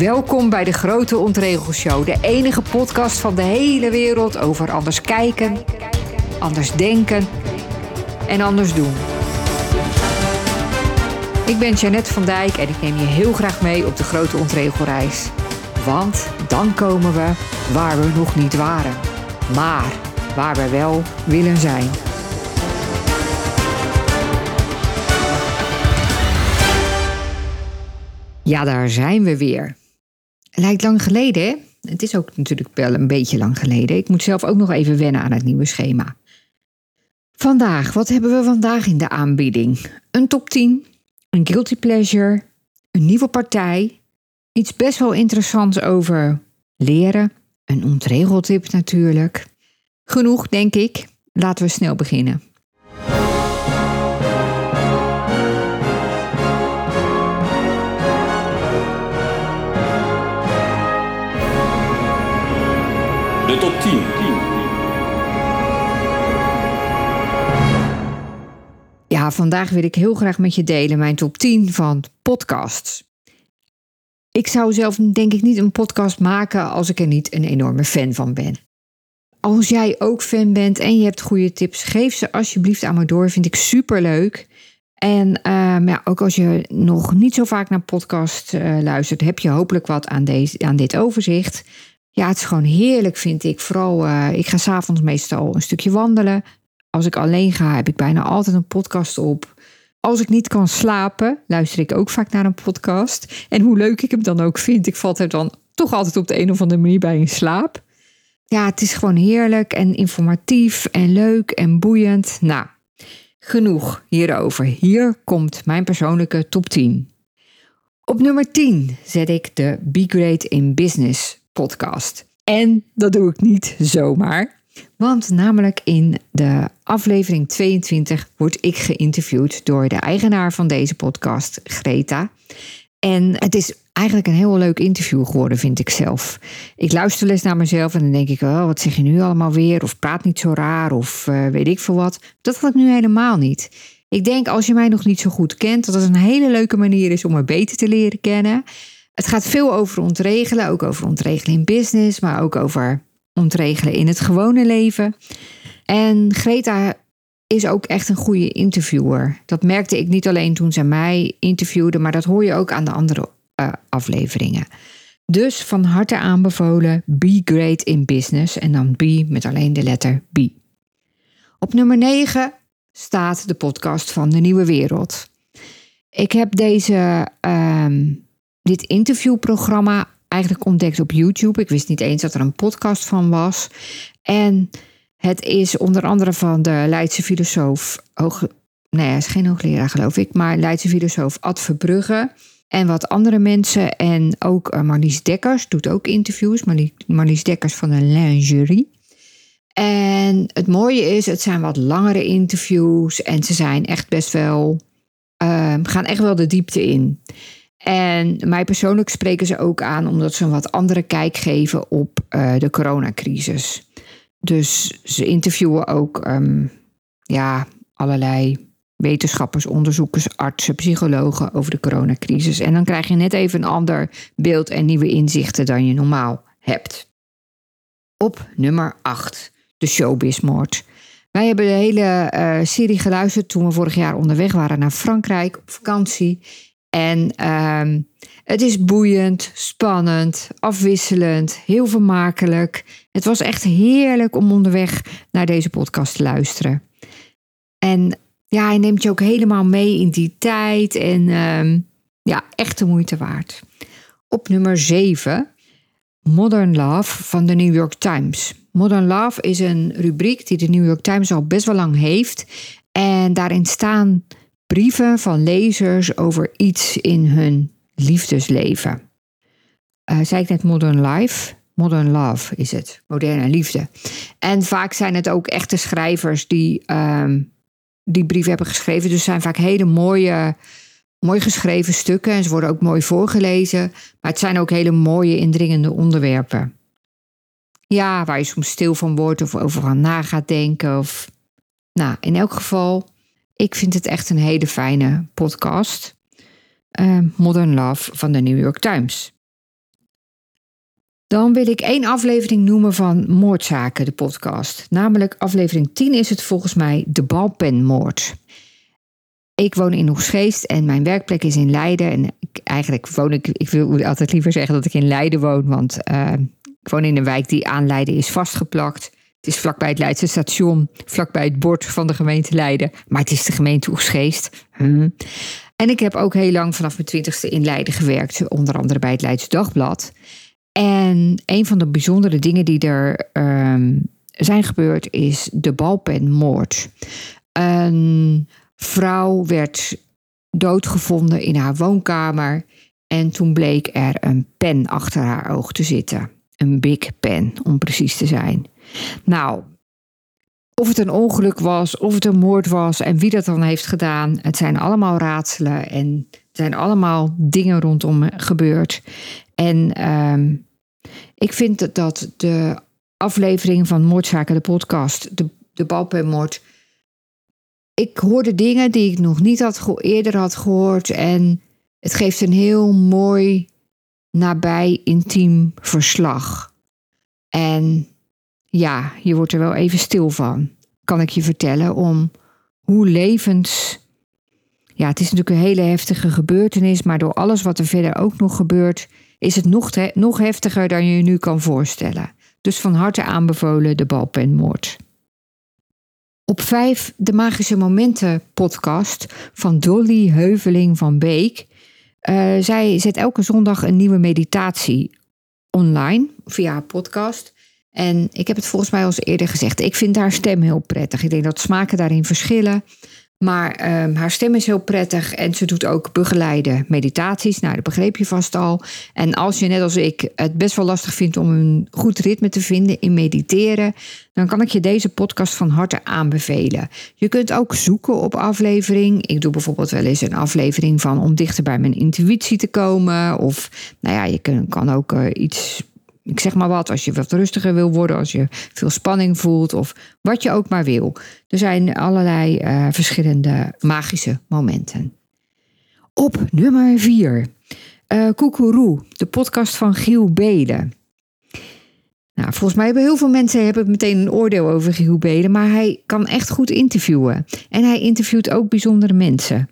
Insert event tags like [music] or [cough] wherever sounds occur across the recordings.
Welkom bij de Grote Ontregelshow, de enige podcast van de hele wereld over anders kijken, anders denken en anders doen. Ik ben Jeannette van Dijk en ik neem je heel graag mee op de Grote Ontregelreis. Want dan komen we waar we nog niet waren, maar waar we wel willen zijn. Ja, daar zijn we weer. Lijkt lang geleden? Het is ook natuurlijk wel een beetje lang geleden. Ik moet zelf ook nog even wennen aan het nieuwe schema. Vandaag, wat hebben we vandaag in de aanbieding? Een top 10, een guilty pleasure, een nieuwe partij, iets best wel interessants over leren, een ontregeltip natuurlijk. Genoeg, denk ik. Laten we snel beginnen. Top 10. Ja, vandaag wil ik heel graag met je delen mijn top 10 van podcasts. Ik zou zelf denk ik niet een podcast maken als ik er niet een enorme fan van ben. Als jij ook fan bent en je hebt goede tips, geef ze alsjeblieft aan me door. Vind ik super leuk. En ehm, ja, ook als je nog niet zo vaak naar podcast eh, luistert, heb je hopelijk wat aan, deze, aan dit overzicht. Ja, het is gewoon heerlijk, vind ik. Vooral, uh, ik ga s'avonds meestal een stukje wandelen. Als ik alleen ga, heb ik bijna altijd een podcast op. Als ik niet kan slapen, luister ik ook vaak naar een podcast. En hoe leuk ik hem dan ook vind, ik val er dan toch altijd op de een of andere manier bij in slaap. Ja, het is gewoon heerlijk en informatief en leuk en boeiend. Nou, genoeg hierover. Hier komt mijn persoonlijke top 10. Op nummer 10 zet ik de Be Great in Business podcast. En dat doe ik niet zomaar. Want namelijk in de aflevering 22 word ik geïnterviewd door de eigenaar van deze podcast, Greta. En het is eigenlijk een heel leuk interview geworden, vind ik zelf. Ik luister les naar mezelf en dan denk ik, oh, wat zeg je nu allemaal weer? Of praat niet zo raar, of uh, weet ik veel wat. Dat had ik nu helemaal niet. Ik denk, als je mij nog niet zo goed kent, dat het een hele leuke manier is om me beter te leren kennen. Het gaat veel over ontregelen, ook over ontregelen in business, maar ook over ontregelen in het gewone leven. En Greta is ook echt een goede interviewer. Dat merkte ik niet alleen toen ze mij interviewde, maar dat hoor je ook aan de andere uh, afleveringen. Dus van harte aanbevolen, be great in business en dan be met alleen de letter B. Op nummer 9 staat de podcast van de Nieuwe Wereld. Ik heb deze um, dit interviewprogramma eigenlijk ontdekt op YouTube. Ik wist niet eens dat er een podcast van was. En het is onder andere van de Leidse filosoof, hoog, nee, hij is geen hoogleraar geloof ik, maar Leidse filosoof Ad Verbrugge. En wat andere mensen. En ook uh, Marlies Dekkers doet ook interviews. Marlies, Marlies Dekkers van de Lingerie. En het mooie is, het zijn wat langere interviews. En ze zijn echt best wel. Uh, gaan echt wel de diepte in. En mij persoonlijk spreken ze ook aan omdat ze een wat andere kijk geven op uh, de coronacrisis. Dus ze interviewen ook um, ja, allerlei wetenschappers, onderzoekers, artsen, psychologen over de coronacrisis. En dan krijg je net even een ander beeld en nieuwe inzichten dan je normaal hebt. Op nummer 8, de showbizmoord. Wij hebben de hele uh, serie geluisterd toen we vorig jaar onderweg waren naar Frankrijk op vakantie. En um, het is boeiend, spannend, afwisselend, heel vermakelijk. Het was echt heerlijk om onderweg naar deze podcast te luisteren. En ja, hij neemt je ook helemaal mee in die tijd. En um, ja, echt de moeite waard. Op nummer 7, Modern Love van de New York Times. Modern Love is een rubriek die de New York Times al best wel lang heeft. En daarin staan brieven van lezers over iets in hun liefdesleven. Uh, zei ik net Modern Life? Modern Love is het, moderne liefde. En vaak zijn het ook echte schrijvers die um, die brieven hebben geschreven. Dus het zijn vaak hele mooie, mooi geschreven stukken en ze worden ook mooi voorgelezen. Maar het zijn ook hele mooie, indringende onderwerpen. Ja, waar je soms stil van wordt of over aan na gaat denken. Of... Nou, in elk geval, ik vind het echt een hele fijne podcast. Uh, Modern Love van de New York Times. Dan wil ik één aflevering noemen van Moordzaken, de podcast. Namelijk aflevering 10 is het volgens mij de balpenmoord. Ik woon in Oegstgeest en mijn werkplek is in Leiden. En ik, eigenlijk woon ik, ik wil altijd liever zeggen dat ik in Leiden woon, want uh, ik woon in een wijk die aan Leiden is vastgeplakt. Het is vlakbij het Leidse station, vlakbij het bord van de gemeente Leiden. Maar het is de gemeente Oegstgeest. Hm. En ik heb ook heel lang vanaf mijn twintigste in Leiden gewerkt, onder andere bij het Leidse Dagblad. En een van de bijzondere dingen die er um, zijn gebeurd is de balpenmoord. Een vrouw werd doodgevonden in haar woonkamer en toen bleek er een pen achter haar oog te zitten. Een big pen, om precies te zijn. Nou, of het een ongeluk was, of het een moord was en wie dat dan heeft gedaan, het zijn allemaal raadselen en er zijn allemaal dingen rondom gebeurd. En um, ik vind dat de aflevering van Moordzaken, de podcast, de, de balpenmoord. Ik hoorde dingen die ik nog niet had eerder had gehoord. En het geeft een heel mooi, nabij, intiem verslag. En ja, je wordt er wel even stil van, kan ik je vertellen, om hoe levens. Ja, het is natuurlijk een hele heftige gebeurtenis, maar door alles wat er verder ook nog gebeurt, is het nog, nog heftiger dan je je nu kan voorstellen. Dus van harte aanbevolen de balpenmoord. Op 5 de Magische Momenten podcast van Dolly Heuveling van Beek. Uh, zij zet elke zondag een nieuwe meditatie online via haar podcast. En ik heb het volgens mij al eerder gezegd. Ik vind haar stem heel prettig. Ik denk dat smaken daarin verschillen. Maar ehm, haar stem is heel prettig en ze doet ook begeleide meditaties. Nou, dat begreep je vast al. En als je net als ik het best wel lastig vindt om een goed ritme te vinden in mediteren, dan kan ik je deze podcast van harte aanbevelen. Je kunt ook zoeken op aflevering. Ik doe bijvoorbeeld wel eens een aflevering van om dichter bij mijn intuïtie te komen. Of nou ja, je kan ook uh, iets ik zeg maar wat, als je wat rustiger wil worden, als je veel spanning voelt of wat je ook maar wil. Er zijn allerlei uh, verschillende magische momenten. Op nummer 4. Uh, Koekeroe, de podcast van Giel Belen. Nou, volgens mij hebben heel veel mensen hebben meteen een oordeel over Giel Belen, maar hij kan echt goed interviewen. En hij interviewt ook bijzondere mensen.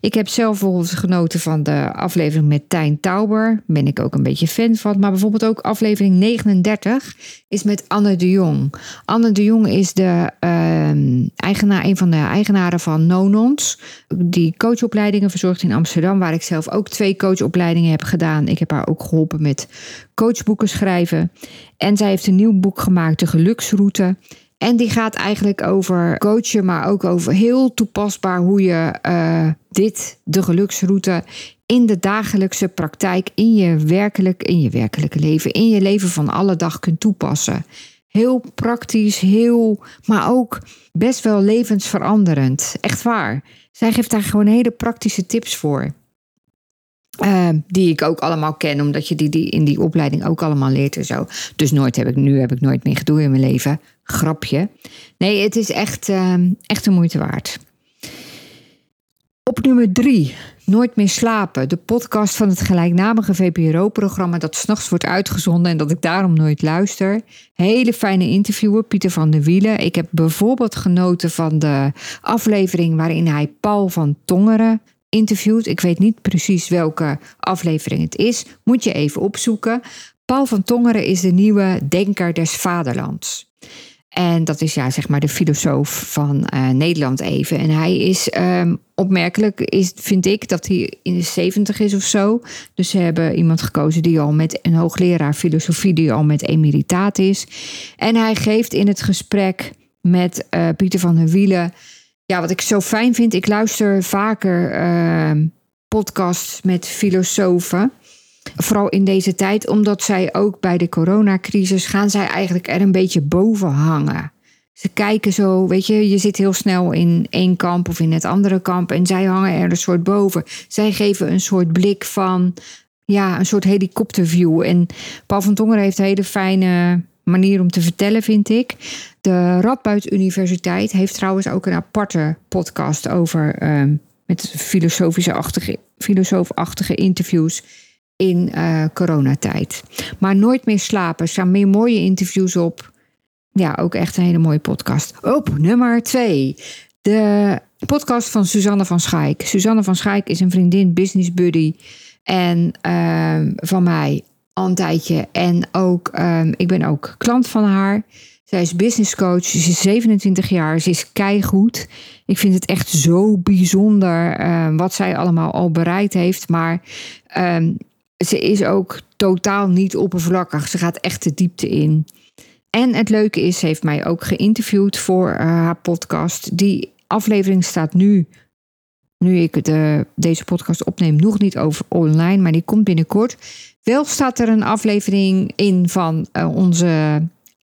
Ik heb zelf bijvoorbeeld genoten van de aflevering met Tijn Tauber. Ben ik ook een beetje fan van. Maar bijvoorbeeld ook aflevering 39 is met Anne de Jong. Anne de Jong is de, uh, eigenaar, een van de eigenaren van Nonons. Die coachopleidingen verzorgt in Amsterdam. Waar ik zelf ook twee coachopleidingen heb gedaan. Ik heb haar ook geholpen met coachboeken schrijven. En zij heeft een nieuw boek gemaakt, De Geluksroute. En die gaat eigenlijk over coachen, maar ook over heel toepasbaar hoe je uh, dit, de geluksroute, in de dagelijkse praktijk, in je, werkelijk, in je werkelijke leven, in je leven van alle dag kunt toepassen. Heel praktisch, heel, maar ook best wel levensveranderend. Echt waar. Zij geeft daar gewoon hele praktische tips voor. Uh, die ik ook allemaal ken, omdat je die, die in die opleiding ook allemaal leert en zo. Dus nooit heb ik, nu heb ik nooit meer gedoe in mijn leven. Grapje. Nee, het is echt, uh, echt de moeite waard. Op nummer drie, Nooit meer slapen. De podcast van het gelijknamige VPRO-programma dat s'nachts wordt uitgezonden en dat ik daarom nooit luister. Hele fijne interviewer, Pieter van der Wielen. Ik heb bijvoorbeeld genoten van de aflevering waarin hij Paul van Tongeren interviewt. Ik weet niet precies welke aflevering het is. Moet je even opzoeken. Paul van Tongeren is de nieuwe denker des vaderlands. En dat is ja, zeg maar de filosoof van uh, Nederland even. En hij is um, opmerkelijk, is, vind ik, dat hij in de zeventig is of zo. Dus ze hebben iemand gekozen die al met een hoogleraar filosofie, die al met emeritaat is. En hij geeft in het gesprek met uh, Pieter van der Wielen. Ja, wat ik zo fijn vind, ik luister vaker uh, podcasts met filosofen. Vooral in deze tijd, omdat zij ook bij de coronacrisis gaan zij eigenlijk er een beetje boven hangen. Ze kijken zo, weet je, je zit heel snel in één kamp of in het andere kamp en zij hangen er een soort boven. Zij geven een soort blik van, ja, een soort helikopterview. En Paul van Tongeren heeft hele fijne manier om te vertellen, vind ik. De Radboud Universiteit heeft trouwens ook een aparte podcast over, uh, met filosofische-achtige, filosoof interviews in uh, coronatijd. Maar Nooit meer slapen. Er staan meer mooie interviews op. Ja, ook echt een hele mooie podcast. Op nummer twee. De podcast van Suzanne van Schaik. Suzanne van Schaik is een vriendin, business buddy. En uh, van mij al een tijdje. En ook, um, ik ben ook klant van haar. Zij is business coach. Ze is 27 jaar. Ze is keigoed. Ik vind het echt zo bijzonder uh, wat zij allemaal al bereikt heeft. Maar um, ze is ook totaal niet oppervlakkig. Ze gaat echt de diepte in. En het leuke is, ze heeft mij ook geïnterviewd voor uh, haar podcast. Die aflevering staat nu, nu ik de, deze podcast opneem, nog niet over online, maar die komt binnenkort. Wel staat er een aflevering in van uh, onze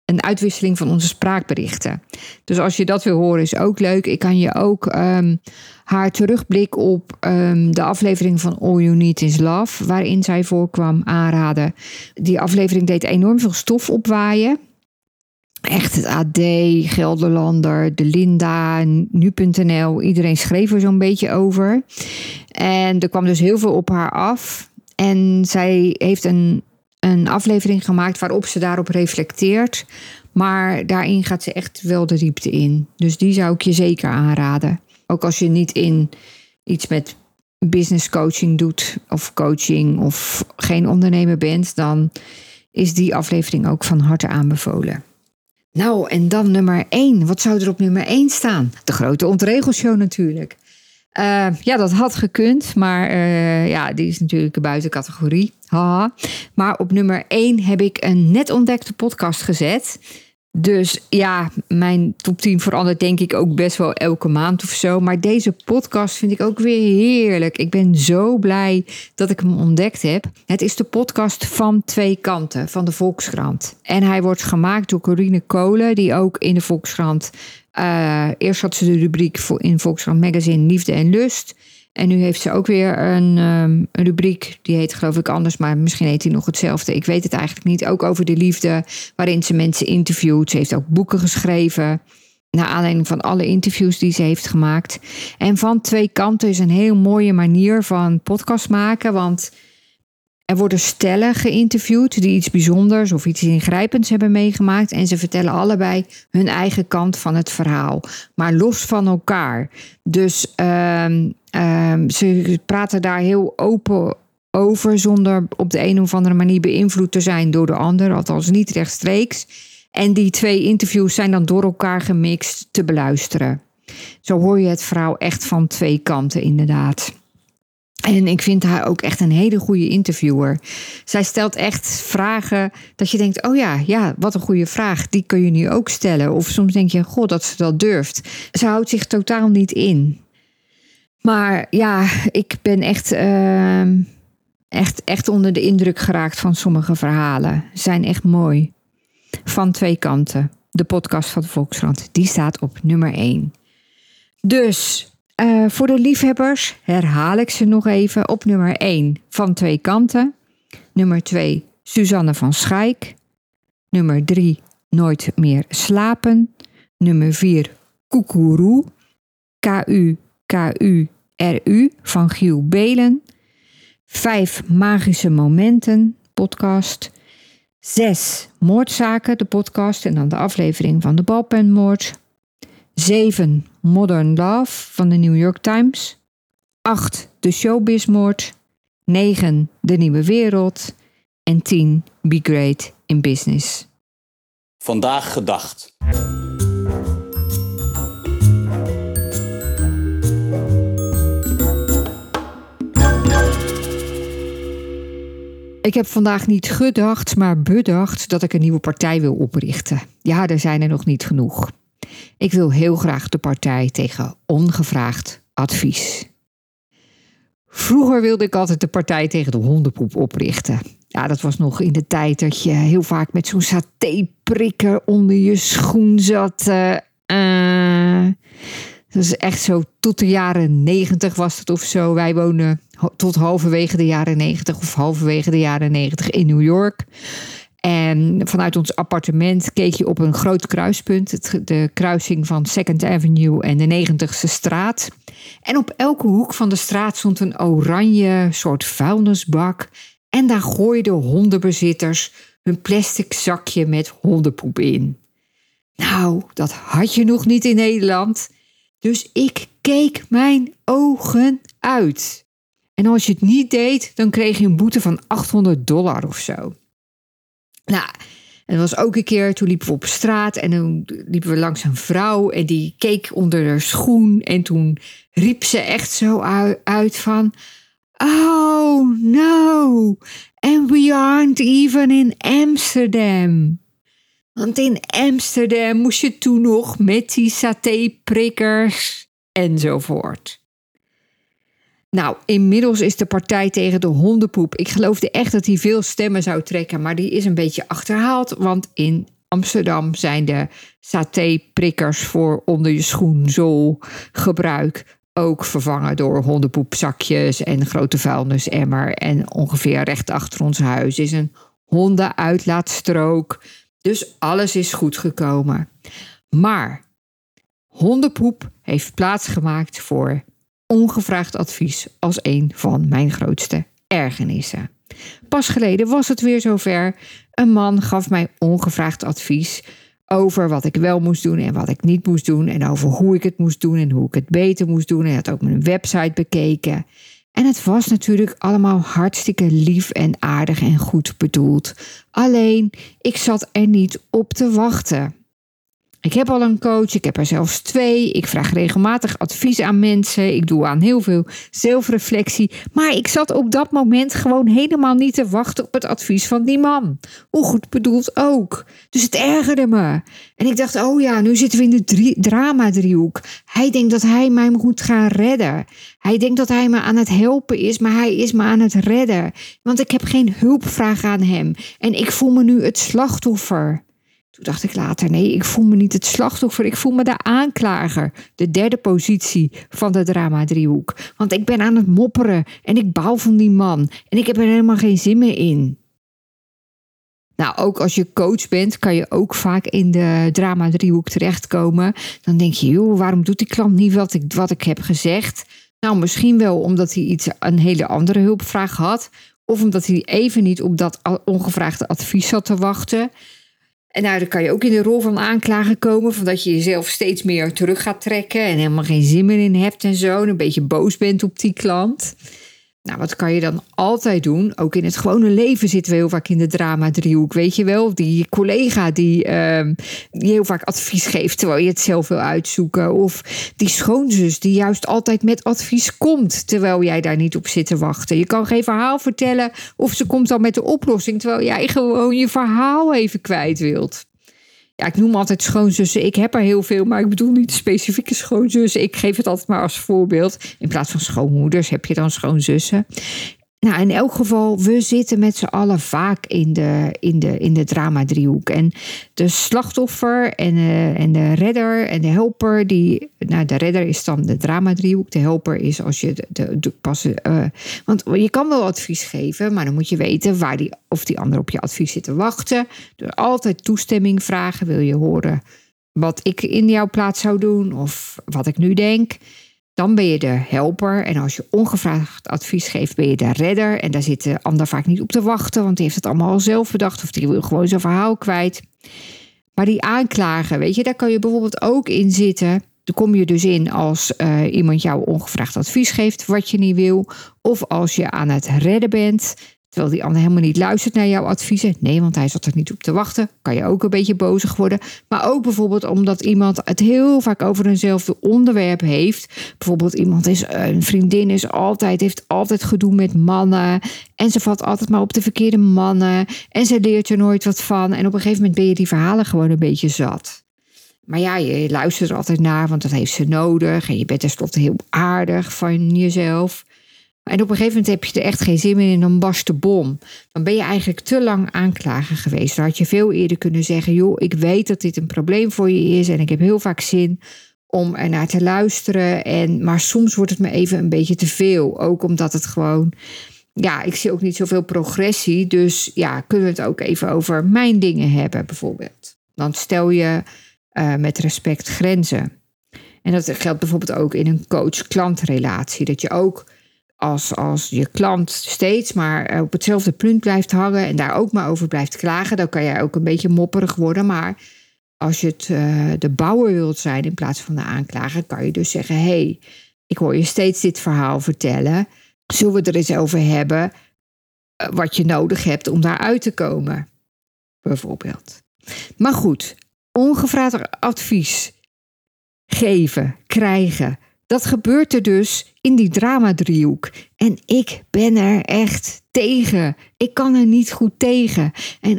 een uitwisseling van onze spraakberichten. Dus als je dat wil horen, is ook leuk. Ik kan je ook um, haar terugblik op um, de aflevering van All You Need Is Love, waarin zij voorkwam, aanraden. Die aflevering deed enorm veel stof opwaaien. Echt het AD, Gelderlander, de Linda, nu.nl. Iedereen schreef er zo'n beetje over. En er kwam dus heel veel op haar af. En zij heeft een een aflevering gemaakt waarop ze daarop reflecteert. Maar daarin gaat ze echt wel de diepte in. Dus die zou ik je zeker aanraden. Ook als je niet in iets met business coaching doet, of coaching, of geen ondernemer bent, dan is die aflevering ook van harte aanbevolen. Nou, en dan nummer 1. Wat zou er op nummer 1 staan? De grote ontregelshow natuurlijk. Uh, ja, dat had gekund, maar uh, ja, die is natuurlijk buiten categorie. Haha. Maar op nummer 1 heb ik een net ontdekte podcast gezet. Dus ja, mijn top 10 verandert denk ik ook best wel elke maand of zo. Maar deze podcast vind ik ook weer heerlijk. Ik ben zo blij dat ik hem ontdekt heb. Het is de podcast van Twee Kanten van de Volkskrant. En hij wordt gemaakt door Corine Kolen, die ook in de Volkskrant uh, eerst had ze de rubriek in Volkskrant Magazine Liefde en Lust. En nu heeft ze ook weer een, um, een, rubriek, die heet geloof ik anders, maar misschien heet die nog hetzelfde. Ik weet het eigenlijk niet. Ook over de liefde, waarin ze mensen interviewt. Ze heeft ook boeken geschreven, naar aanleiding van alle interviews die ze heeft gemaakt. En van twee kanten is een heel mooie manier van podcast maken, want er worden stellen geïnterviewd die iets bijzonders of iets ingrijpends hebben meegemaakt. En ze vertellen allebei hun eigen kant van het verhaal, maar los van elkaar. Dus um, um, ze praten daar heel open over, zonder op de een of andere manier beïnvloed te zijn door de ander, althans niet rechtstreeks. En die twee interviews zijn dan door elkaar gemixt te beluisteren. Zo hoor je het verhaal echt van twee kanten, inderdaad. En ik vind haar ook echt een hele goede interviewer. Zij stelt echt vragen dat je denkt: oh ja, ja, wat een goede vraag. Die kun je nu ook stellen. Of soms denk je: god, dat ze dat durft. Ze houdt zich totaal niet in. Maar ja, ik ben echt, uh, echt, echt onder de indruk geraakt van sommige verhalen. Zijn echt mooi. Van twee kanten. De podcast van de Volkskrant. Die staat op nummer 1. Dus uh, voor de liefhebbers herhaal ik ze nog even op nummer 1 van twee kanten. Nummer 2 Suzanne van Schaik. Nummer 3 Nooit meer slapen. Nummer 4 Koekoeroe. K-U-K-U-R-U van Giel Belen. 5 Magische Momenten podcast. 6 Moordzaken, de podcast en dan de aflevering van de balpenmoord. 7. Modern Love van de New York Times. 8. De Showbizmoord. 9. De Nieuwe Wereld. En 10. Be Great in Business. Vandaag gedacht. Ik heb vandaag niet gedacht, maar bedacht dat ik een nieuwe partij wil oprichten. Ja, er zijn er nog niet genoeg. Ik wil heel graag de partij tegen ongevraagd advies. Vroeger wilde ik altijd de partij tegen de hondenpoep oprichten. Ja, dat was nog in de tijd dat je heel vaak met zo'n satéprikker onder je schoen zat. Uh, dat is echt zo tot de jaren negentig was het of zo. Wij woonden tot halverwege de jaren negentig of halverwege de jaren negentig in New York. En vanuit ons appartement keek je op een groot kruispunt, de kruising van Second Avenue en de 90ste straat. En op elke hoek van de straat stond een oranje soort vuilnisbak. En daar gooiden hondenbezitters hun plastic zakje met hondenpoep in. Nou, dat had je nog niet in Nederland. Dus ik keek mijn ogen uit. En als je het niet deed, dan kreeg je een boete van 800 dollar of zo. Nou, en was ook een keer, toen liepen we op straat en dan liepen we langs een vrouw en die keek onder haar schoen en toen riep ze echt zo uit van, oh no, and we aren't even in Amsterdam. Want in Amsterdam moest je toen nog met die satéprikkers enzovoort. Nou, inmiddels is de partij tegen de hondenpoep. Ik geloofde echt dat hij veel stemmen zou trekken, maar die is een beetje achterhaald. Want in Amsterdam zijn de satéprikkers voor onder je schoenzool gebruik ook vervangen door hondenpoepzakjes en grote vuilnisemmer. En ongeveer recht achter ons huis is een hondenuitlaatstrook. Dus alles is goed gekomen. Maar hondenpoep heeft plaatsgemaakt voor ongevraagd advies als een van mijn grootste ergernissen. Pas geleden was het weer zover. Een man gaf mij ongevraagd advies over wat ik wel moest doen en wat ik niet moest doen. En over hoe ik het moest doen en hoe ik het beter moest doen. Hij had ook mijn website bekeken. En het was natuurlijk allemaal hartstikke lief en aardig en goed bedoeld. Alleen, ik zat er niet op te wachten. Ik heb al een coach, ik heb er zelfs twee. Ik vraag regelmatig advies aan mensen. Ik doe aan heel veel zelfreflectie. Maar ik zat op dat moment gewoon helemaal niet te wachten op het advies van die man. Hoe goed bedoeld ook. Dus het ergerde me. En ik dacht, oh ja, nu zitten we in de drama-driehoek. Hij denkt dat hij mij moet gaan redden. Hij denkt dat hij me aan het helpen is, maar hij is me aan het redden. Want ik heb geen hulpvraag aan hem. En ik voel me nu het slachtoffer. Toen dacht ik later, nee, ik voel me niet het slachtoffer, ik voel me de aanklager. De derde positie van de drama-driehoek. Want ik ben aan het mopperen en ik bouw van die man. En ik heb er helemaal geen zin meer in. Nou, ook als je coach bent, kan je ook vaak in de drama-driehoek terechtkomen. Dan denk je, joh, waarom doet die klant niet wat ik, wat ik heb gezegd? Nou, misschien wel omdat hij iets, een hele andere hulpvraag had. Of omdat hij even niet op dat ongevraagde advies zat te wachten. En nou, dan kan je ook in de rol van aanklager komen, van dat je jezelf steeds meer terug gaat trekken en helemaal geen zin meer in hebt en zo. En een beetje boos bent op die klant. Nou, wat kan je dan altijd doen? Ook in het gewone leven zitten we heel vaak in de drama-driehoek. Weet je wel, die collega die, uh, die heel vaak advies geeft terwijl je het zelf wil uitzoeken. Of die schoonzus die juist altijd met advies komt terwijl jij daar niet op zit te wachten. Je kan geen verhaal vertellen of ze komt dan met de oplossing terwijl jij gewoon je verhaal even kwijt wilt ja, ik noem altijd schoonzussen. Ik heb er heel veel, maar ik bedoel niet specifieke schoonzussen. Ik geef het altijd maar als voorbeeld. In plaats van schoonmoeders heb je dan schoonzussen. Nou, in elk geval, we zitten met z'n allen vaak in de, in de, in de drama-driehoek. En de slachtoffer en, uh, en de redder en de helper, die, nou, de redder is dan de drama-driehoek. De helper is als je de, de, pas. Uh, want je kan wel advies geven, maar dan moet je weten waar die, of die ander op je advies zit te wachten. Dus altijd toestemming vragen. Wil je horen wat ik in jouw plaats zou doen of wat ik nu denk? Dan ben je de helper. En als je ongevraagd advies geeft, ben je de redder. En daar zit de ander vaak niet op te wachten, want die heeft het allemaal al zelf bedacht. Of die wil gewoon zijn verhaal kwijt. Maar die aanklagen, weet je, daar kan je bijvoorbeeld ook in zitten. Dan kom je dus in als uh, iemand jou ongevraagd advies geeft wat je niet wil. Of als je aan het redden bent. Terwijl die ander helemaal niet luistert naar jouw adviezen. Nee, want hij zat er niet op te wachten. Kan je ook een beetje bozig worden. Maar ook bijvoorbeeld omdat iemand het heel vaak over eenzelfde onderwerp heeft. Bijvoorbeeld iemand is, een vriendin is altijd, heeft altijd gedoe met mannen. En ze valt altijd maar op de verkeerde mannen. En ze leert er nooit wat van. En op een gegeven moment ben je die verhalen gewoon een beetje zat. Maar ja, je luistert er altijd naar, want dat heeft ze nodig. En je bent tenslotte heel aardig van jezelf. En op een gegeven moment heb je er echt geen zin meer in, dan barst de bom. Dan ben je eigenlijk te lang aanklager geweest. Dan had je veel eerder kunnen zeggen: joh, ik weet dat dit een probleem voor je is en ik heb heel vaak zin om er naar te luisteren. En, maar soms wordt het me even een beetje te veel. Ook omdat het gewoon. Ja, ik zie ook niet zoveel progressie. Dus ja, kunnen we het ook even over mijn dingen hebben, bijvoorbeeld. Dan stel je uh, met respect grenzen. En dat geldt bijvoorbeeld ook in een coach-klantrelatie. Dat je ook als, als je klant steeds maar op hetzelfde punt blijft hangen en daar ook maar over blijft klagen, dan kan jij ook een beetje mopperig worden. Maar als je het, uh, de bouwer wilt zijn in plaats van de aanklager, kan je dus zeggen: hé, hey, ik hoor je steeds dit verhaal vertellen. Zullen we er eens over hebben eh, wat je nodig hebt om daaruit te komen? Bijvoorbeeld. Maar goed, ongevraagd advies geven, krijgen. Dat gebeurt er dus in die dramadriehoek. En ik ben er echt tegen. Ik kan er niet goed tegen. En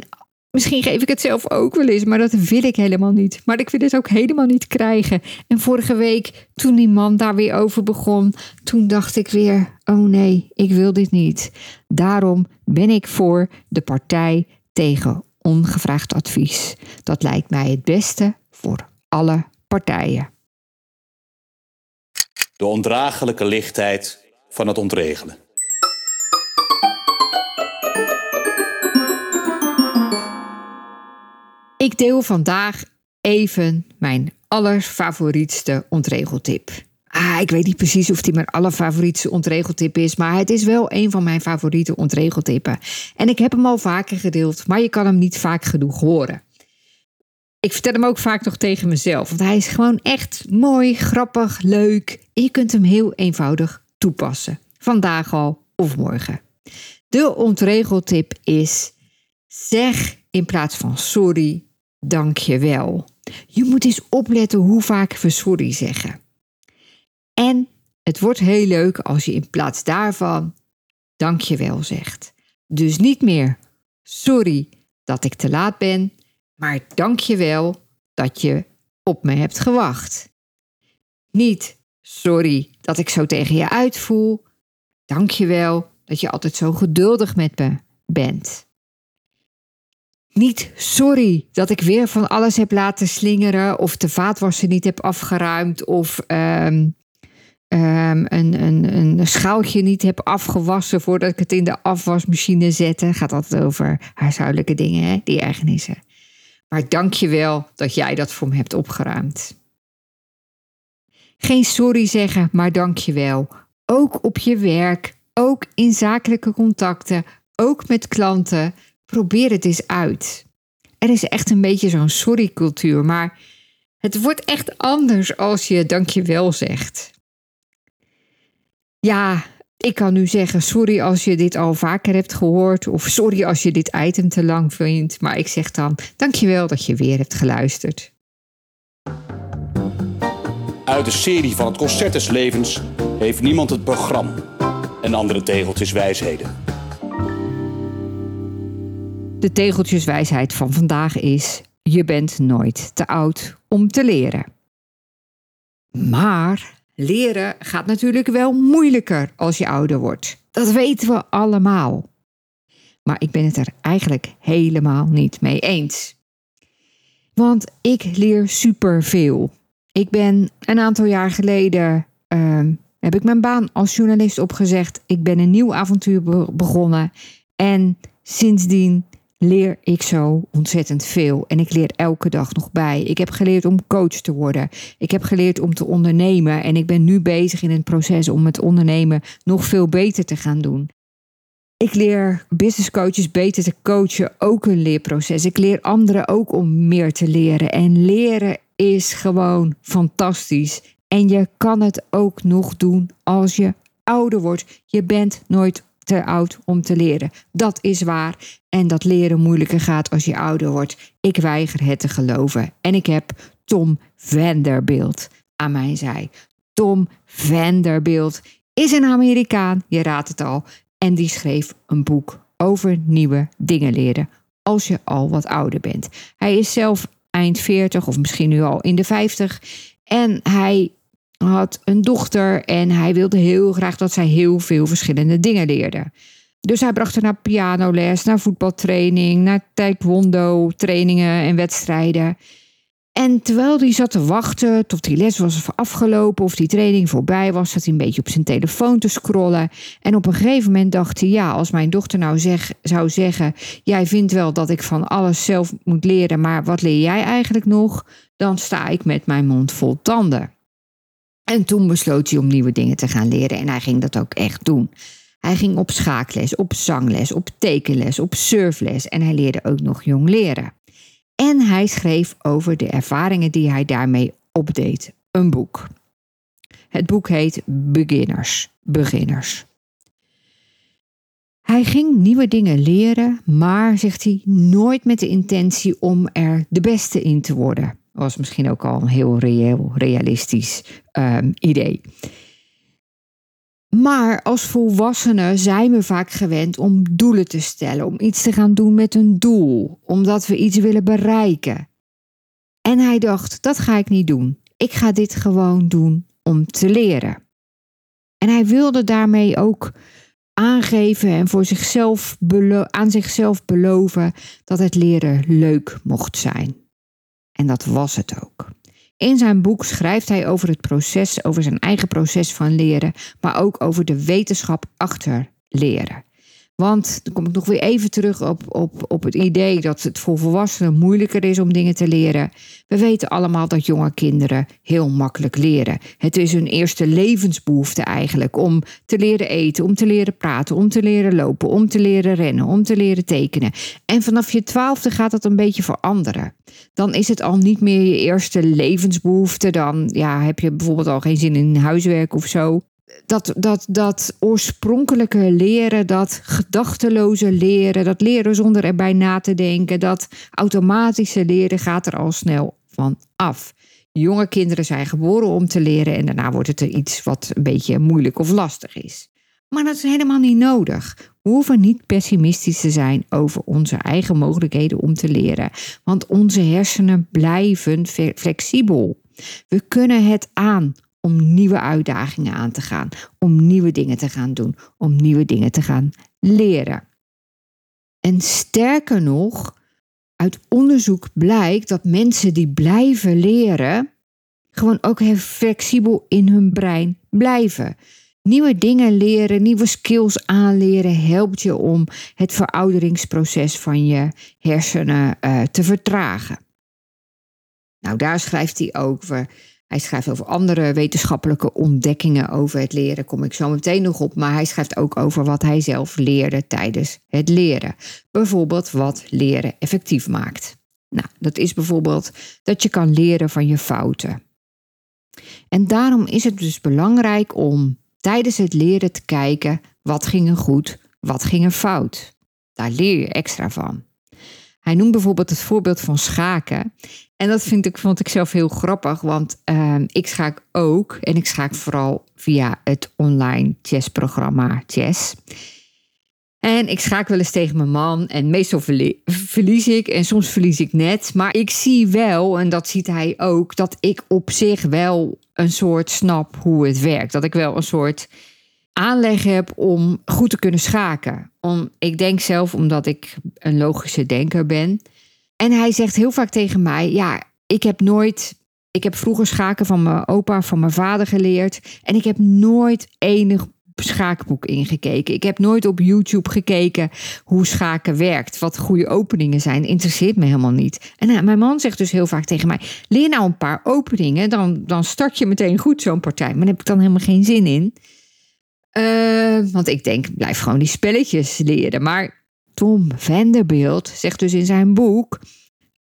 Misschien geef ik het zelf ook wel eens, maar dat wil ik helemaal niet. Maar ik wil het ook helemaal niet krijgen. En vorige week, toen die man daar weer over begon, toen dacht ik weer: oh nee, ik wil dit niet. Daarom ben ik voor de partij tegen ongevraagd advies. Dat lijkt mij het beste voor alle partijen. De ondraaglijke lichtheid van het ontregelen. Ik deel vandaag even mijn allerfavorietste ontregeltip. Ah, ik weet niet precies of die mijn allerfavorietste ontregeltip is, maar het is wel een van mijn favoriete ontregeltippen. En ik heb hem al vaker gedeeld, maar je kan hem niet vaak genoeg horen. Ik vertel hem ook vaak nog tegen mezelf, want hij is gewoon echt mooi, grappig, leuk. Je kunt hem heel eenvoudig toepassen. Vandaag al of morgen. De ontregeltip is: zeg in plaats van sorry dank je wel. Je moet eens opletten hoe vaak we sorry zeggen. En het wordt heel leuk als je in plaats daarvan dank je wel zegt. Dus niet meer sorry dat ik te laat ben, maar dank je wel dat je op me hebt gewacht. Niet sorry dat ik zo tegen je uitvoel. Dank je wel dat je altijd zo geduldig met me bent. Niet sorry dat ik weer van alles heb laten slingeren of de vaatwasser niet heb afgeruimd of um, um, een, een, een schaaltje niet heb afgewassen voordat ik het in de afwasmachine zette. Gaat altijd over huishoudelijke dingen, hè? die ergernissen. Maar dank je wel dat jij dat voor me hebt opgeruimd. Geen sorry zeggen, maar dank je wel. Ook op je werk, ook in zakelijke contacten, ook met klanten probeer het eens uit. Er is echt een beetje zo'n sorry-cultuur, maar het wordt echt anders als je dankjewel zegt. Ja, ik kan nu zeggen sorry als je dit al vaker hebt gehoord of sorry als je dit item te lang vindt, maar ik zeg dan dankjewel dat je weer hebt geluisterd. Uit de serie van het Concert des Levens heeft niemand het programma en andere tegeltjes wijsheden. De tegeltjeswijsheid van vandaag is: je bent nooit te oud om te leren. Maar leren gaat natuurlijk wel moeilijker als je ouder wordt. Dat weten we allemaal. Maar ik ben het er eigenlijk helemaal niet mee eens. Want ik leer superveel. Ik ben een aantal jaar geleden uh, heb ik mijn baan als journalist opgezegd. Ik ben een nieuw avontuur begonnen. En sindsdien leer ik zo ontzettend veel. En ik leer elke dag nog bij. Ik heb geleerd om coach te worden. Ik heb geleerd om te ondernemen. En ik ben nu bezig in het proces om het ondernemen nog veel beter te gaan doen. Ik leer business coaches beter te coachen, ook een leerproces. Ik leer anderen ook om meer te leren. En leren is gewoon fantastisch. En je kan het ook nog doen als je ouder wordt. Je bent nooit te oud om te leren. Dat is waar. En dat leren moeilijker gaat als je ouder wordt. Ik weiger het te geloven. En ik heb Tom Vanderbilt aan mijn zij. Tom Vanderbilt is een Amerikaan, je raadt het al. En die schreef een boek over nieuwe dingen leren als je al wat ouder bent. Hij is zelf eind 40 of misschien nu al in de 50. En hij had een dochter en hij wilde heel graag dat zij heel veel verschillende dingen leerde. Dus hij bracht haar naar pianoles, naar voetbaltraining, naar taekwondo trainingen en wedstrijden. En terwijl hij zat te wachten tot die les was afgelopen of die training voorbij was, zat hij een beetje op zijn telefoon te scrollen. En op een gegeven moment dacht hij: ja, als mijn dochter nou zeg, zou zeggen: Jij vindt wel dat ik van alles zelf moet leren, maar wat leer jij eigenlijk nog? Dan sta ik met mijn mond vol tanden. En toen besloot hij om nieuwe dingen te gaan leren en hij ging dat ook echt doen. Hij ging op schaakles, op zangles, op tekenles, op surfles en hij leerde ook nog jong leren. En hij schreef over de ervaringen die hij daarmee opdeed. Een boek. Het boek heet Beginners. Beginners. Hij ging nieuwe dingen leren, maar, zegt hij, nooit met de intentie om er de beste in te worden. Was misschien ook al een heel reëel, realistisch um, idee. Maar als volwassenen zijn we vaak gewend om doelen te stellen, om iets te gaan doen met een doel, omdat we iets willen bereiken. En hij dacht: dat ga ik niet doen. Ik ga dit gewoon doen om te leren. En hij wilde daarmee ook aangeven en voor zichzelf aan zichzelf beloven dat het leren leuk mocht zijn. En dat was het ook. In zijn boek schrijft hij over het proces, over zijn eigen proces van leren, maar ook over de wetenschap achter leren. Want dan kom ik nog weer even terug op, op, op het idee dat het voor volwassenen moeilijker is om dingen te leren. We weten allemaal dat jonge kinderen heel makkelijk leren. Het is hun eerste levensbehoefte eigenlijk om te leren eten, om te leren praten, om te leren lopen, om te leren rennen, om te leren tekenen. En vanaf je twaalfde gaat dat een beetje veranderen. Dan is het al niet meer je eerste levensbehoefte. Dan ja, heb je bijvoorbeeld al geen zin in huiswerk of zo dat, dat, dat oorspronkelijke leren, dat gedachteloze leren, dat leren zonder erbij na te denken, dat automatische leren gaat er al snel van af. Jonge kinderen zijn geboren om te leren en daarna wordt het er iets wat een beetje moeilijk of lastig is. Maar dat is helemaal niet nodig. We hoeven niet pessimistisch te zijn over onze eigen mogelijkheden om te leren, want onze hersenen blijven flexibel. We kunnen het aan om nieuwe uitdagingen aan te gaan, om nieuwe dingen te gaan doen, om nieuwe dingen te gaan leren. En sterker nog, uit onderzoek blijkt dat mensen die blijven leren, gewoon ook heel flexibel in hun brein blijven. Nieuwe dingen leren, nieuwe skills aanleren helpt je om het verouderingsproces van je hersenen uh, te vertragen. Nou, daar schrijft hij over hij schrijft over andere wetenschappelijke ontdekkingen over het leren, kom ik zo meteen nog op. Maar hij schrijft ook over wat hij zelf leerde tijdens het leren. Bijvoorbeeld wat leren effectief maakt. Nou, dat is bijvoorbeeld dat je kan leren van je fouten. En daarom is het dus belangrijk om tijdens het leren te kijken wat ging er goed, wat ging er fout. Daar leer je extra van. Hij noemt bijvoorbeeld het voorbeeld van schaken. En dat vind ik, vond ik zelf heel grappig, want ehm, ik schaak ook. En ik schaak vooral via het online chessprogramma Chess. En ik schaak wel eens tegen mijn man en meestal verlies ik en soms verlies ik net. Maar ik zie wel, en dat ziet hij ook, dat ik op zich wel een soort snap hoe het werkt. Dat ik wel een soort aanleg heb om goed te kunnen schaken. Om, ik denk zelf omdat ik een logische denker ben. En hij zegt heel vaak tegen mij: Ja, ik heb nooit. Ik heb vroeger schaken van mijn opa, van mijn vader geleerd. En ik heb nooit enig schaakboek ingekeken. Ik heb nooit op YouTube gekeken hoe schaken werkt. Wat goede openingen zijn. Interesseert me helemaal niet. En uh, mijn man zegt dus heel vaak tegen mij: Leer nou een paar openingen. Dan, dan start je meteen goed zo'n partij. Maar heb ik dan helemaal geen zin in. Uh, want ik denk, blijf gewoon die spelletjes leren. Maar Tom Vanderbilt zegt dus in zijn boek,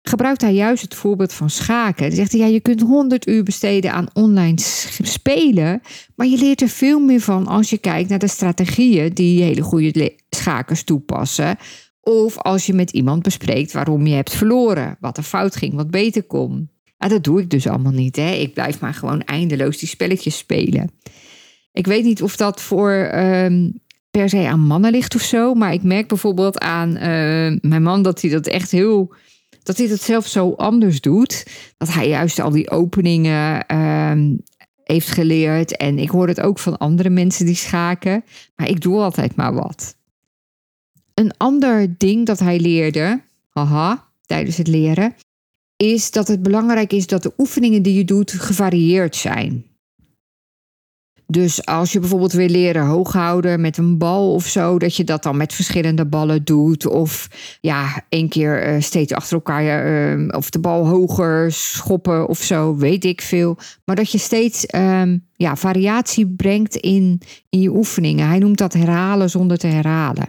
gebruikt hij juist het voorbeeld van schaken. Hij zegt hij, ja, je kunt 100 uur besteden aan online spelen, maar je leert er veel meer van als je kijkt naar de strategieën die hele goede schakers toepassen. Of als je met iemand bespreekt waarom je hebt verloren, wat er fout ging, wat beter kon. Ja, dat doe ik dus allemaal niet. Hè? Ik blijf maar gewoon eindeloos die spelletjes spelen. Ik weet niet of dat voor ehm, per se aan mannen ligt of zo. Maar ik merk bijvoorbeeld aan eh, mijn man dat hij dat echt heel. Dat hij dat zelf zo anders doet. Dat hij juist al die openingen ehm, heeft geleerd. En ik hoor het ook van andere mensen die schaken. Maar ik doe altijd maar wat. Een ander ding dat hij leerde, haha, tijdens het leren, is dat het belangrijk is dat de oefeningen die je doet gevarieerd zijn. Dus als je bijvoorbeeld wil leren hooghouden met een bal of zo, dat je dat dan met verschillende ballen doet. Of ja, één keer eh, steeds achter elkaar uh, of de bal hoger schoppen of zo, weet ik veel. Maar dat je steeds ehm, ja, variatie brengt in, in je oefeningen. Hij noemt dat herhalen zonder te herhalen.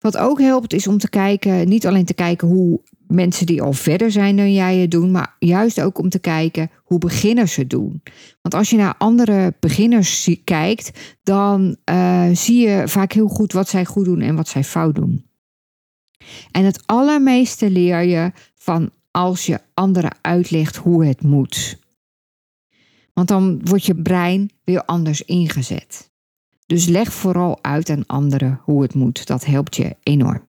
Wat ook helpt is om te kijken, niet alleen te kijken hoe mensen die al verder zijn dan jij het doen, maar juist ook om te kijken hoe beginners het doen. Want als je naar andere beginners kijkt, dan uh, zie je vaak heel goed wat zij goed doen en wat zij fout doen. En het allermeeste leer je van als je anderen uitlegt hoe het moet. Want dan wordt je brein weer anders ingezet. Dus leg vooral uit aan anderen hoe het moet. Dat helpt je enorm.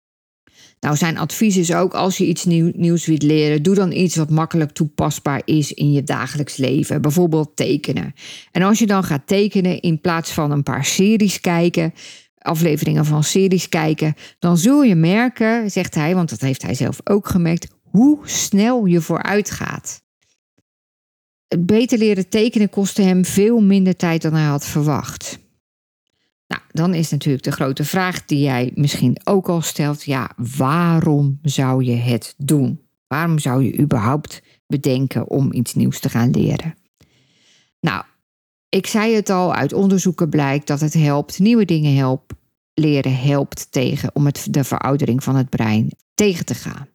Nou, zijn advies is ook als je iets nieuw, nieuws wilt leren, doe dan iets wat makkelijk toepasbaar is in je dagelijks leven. Bijvoorbeeld tekenen. En als je dan gaat tekenen in plaats van een paar series kijken, afleveringen van series kijken, dan zul je merken, zegt hij, want dat heeft hij zelf ook gemerkt, hoe snel je vooruit gaat. Het beter leren tekenen kostte hem veel minder tijd dan hij had verwacht. Nou, dan is natuurlijk de grote vraag die jij misschien ook al stelt: ja, waarom zou je het doen? Waarom zou je überhaupt bedenken om iets nieuws te gaan leren? Nou, ik zei het al, uit onderzoeken blijkt dat het helpt, nieuwe dingen helpt, leren helpt tegen om het, de veroudering van het brein tegen te gaan.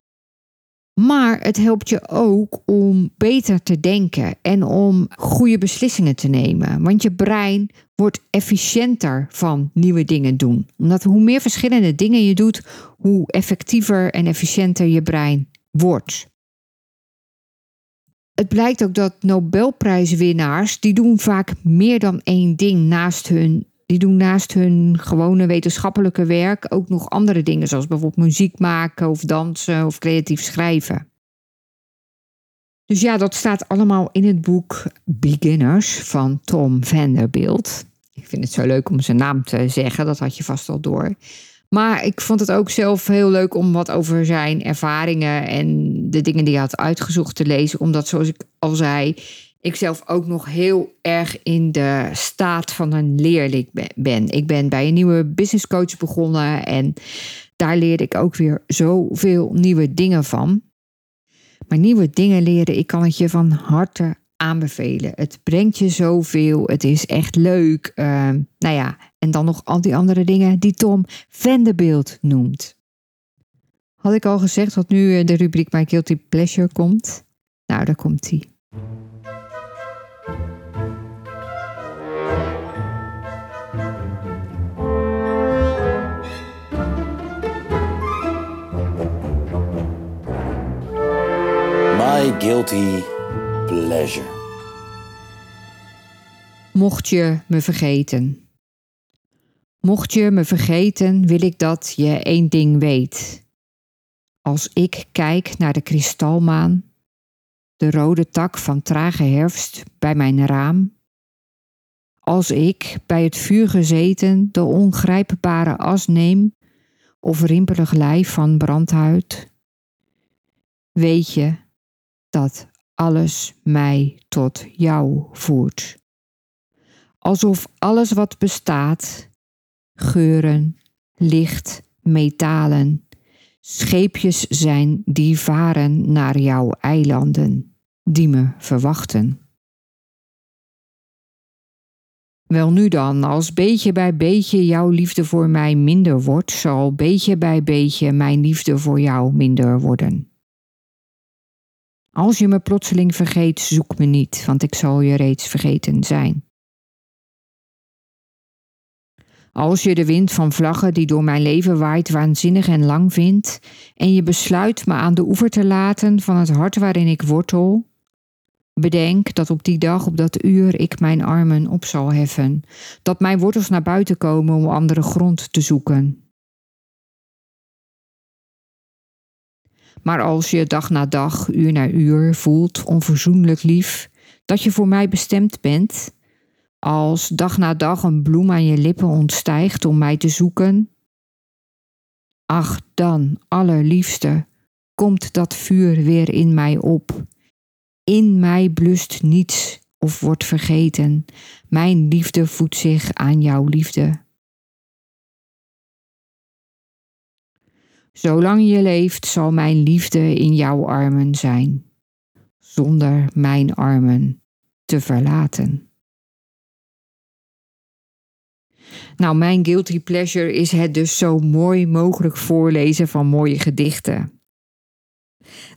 Maar het helpt je ook om beter te denken en om goede beslissingen te nemen. Want je brein wordt efficiënter van nieuwe dingen doen. Omdat hoe meer verschillende dingen je doet, hoe effectiever en efficiënter je brein wordt. Het blijkt ook dat Nobelprijswinnaars, die doen vaak meer dan één ding naast hun die doen naast hun gewone wetenschappelijke werk ook nog andere dingen, zoals bijvoorbeeld muziek maken of dansen of creatief schrijven. Dus ja, dat staat allemaal in het boek Beginners van Tom Vanderbilt. Ik vind het zo leuk om zijn naam te zeggen, dat had je vast al door. Maar ik vond het ook zelf heel leuk om wat over zijn ervaringen en de dingen die hij had uitgezocht te lezen. Omdat, zoals ik al zei, ik zelf ook nog heel erg in de staat van een leerling ben. Ik ben bij een nieuwe business coach begonnen en daar leerde ik ook weer zoveel nieuwe dingen van. Maar nieuwe dingen leren, ik kan het je van harte aanbevelen. Het brengt je zoveel, het is echt leuk. Uh, nou ja, en dan nog al die andere dingen die Tom Vanderbilt noemt. Had ik al gezegd dat nu eh, de rubriek My Guilty Pleasure komt? Nou, daar komt hij. Guilty pleasure. Mocht je me vergeten. Mocht je me vergeten, wil ik dat je één ding weet. Als ik kijk naar de kristalmaan, de rode tak van trage herfst bij mijn raam, als ik bij het vuur gezeten de ongrijpbare as neem of rimpelig lijf van brandhuid, weet je dat alles mij tot jou voert. Alsof alles wat bestaat, geuren, licht, metalen, scheepjes zijn die varen naar jouw eilanden, die me verwachten. Wel nu dan, als beetje bij beetje jouw liefde voor mij minder wordt, zal beetje bij beetje mijn liefde voor jou minder worden. Als je me plotseling vergeet, zoek me niet, want ik zal je reeds vergeten zijn. Als je de wind van vlaggen die door mijn leven waait waanzinnig en lang vindt, en je besluit me aan de oever te laten van het hart waarin ik wortel, bedenk dat op die dag, op dat uur, ik mijn armen op zal heffen, dat mijn wortels naar buiten komen om andere grond te zoeken. Maar als je dag na dag, uur na uur voelt, onverzoenlijk lief, dat je voor mij bestemd bent, als dag na dag een bloem aan je lippen ontstijgt om mij te zoeken, ach dan, allerliefste, komt dat vuur weer in mij op. In mij blust niets of wordt vergeten. Mijn liefde voedt zich aan jouw liefde. Zolang je leeft, zal mijn liefde in jouw armen zijn, zonder mijn armen te verlaten. Nou, mijn guilty pleasure is het dus zo mooi mogelijk voorlezen van mooie gedichten.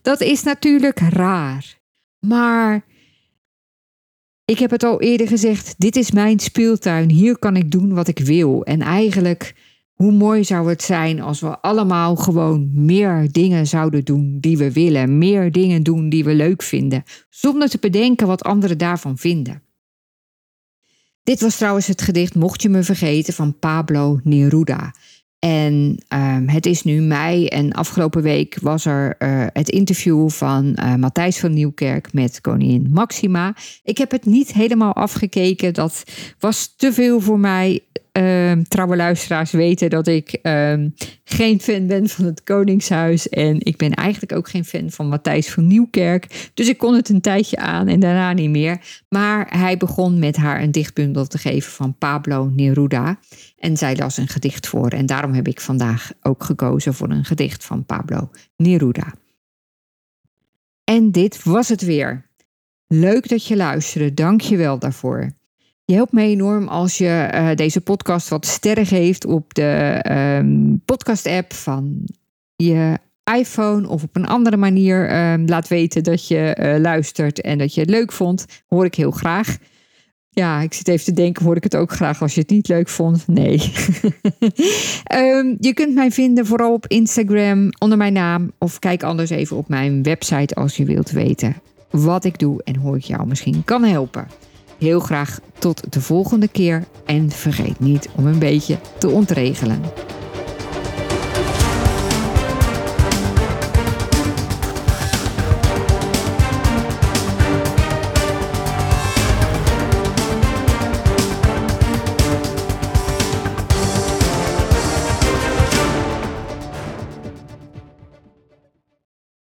Dat is natuurlijk raar, maar ik heb het al eerder gezegd: dit is mijn speeltuin, hier kan ik doen wat ik wil. En eigenlijk, hoe mooi zou het zijn als we allemaal gewoon meer dingen zouden doen die we willen, meer dingen doen die we leuk vinden, zonder te bedenken wat anderen daarvan vinden. Dit was trouwens het gedicht Mocht je me vergeten van Pablo Neruda. En um, het is nu mei en afgelopen week was er uh, het interview van uh, Matthijs van Nieuwkerk met koningin Maxima. Ik heb het niet helemaal afgekeken, dat was te veel voor mij. Uh, trouwe luisteraars weten dat ik ehm, geen fan ben van het Koningshuis. En ik ben eigenlijk ook geen fan van Matthijs van Nieuwkerk. Dus ik kon het een tijdje aan en daarna niet meer. Maar hij begon met haar een dichtbundel te geven van Pablo Neruda. En zij las een gedicht voor. En daarom heb ik vandaag ook gekozen voor een gedicht van Pablo Neruda. En dit was het weer. Leuk dat je luisterde. Dank je wel daarvoor. Je helpt me enorm als je uh, deze podcast wat sterren geeft op de um, podcast-app van je iPhone of op een andere manier um, laat weten dat je uh, luistert en dat je het leuk vond. Hoor ik heel graag. Ja, ik zit even te denken, hoor ik het ook graag als je het niet leuk vond? Nee. um, [laughs] je kunt mij vinden vooral op Instagram onder mijn naam. Of kijk anders even op mijn website als je wilt weten wat ik doe en hoe ik jou misschien kan helpen. Heel graag tot de volgende keer en vergeet niet om een beetje te ontregelen.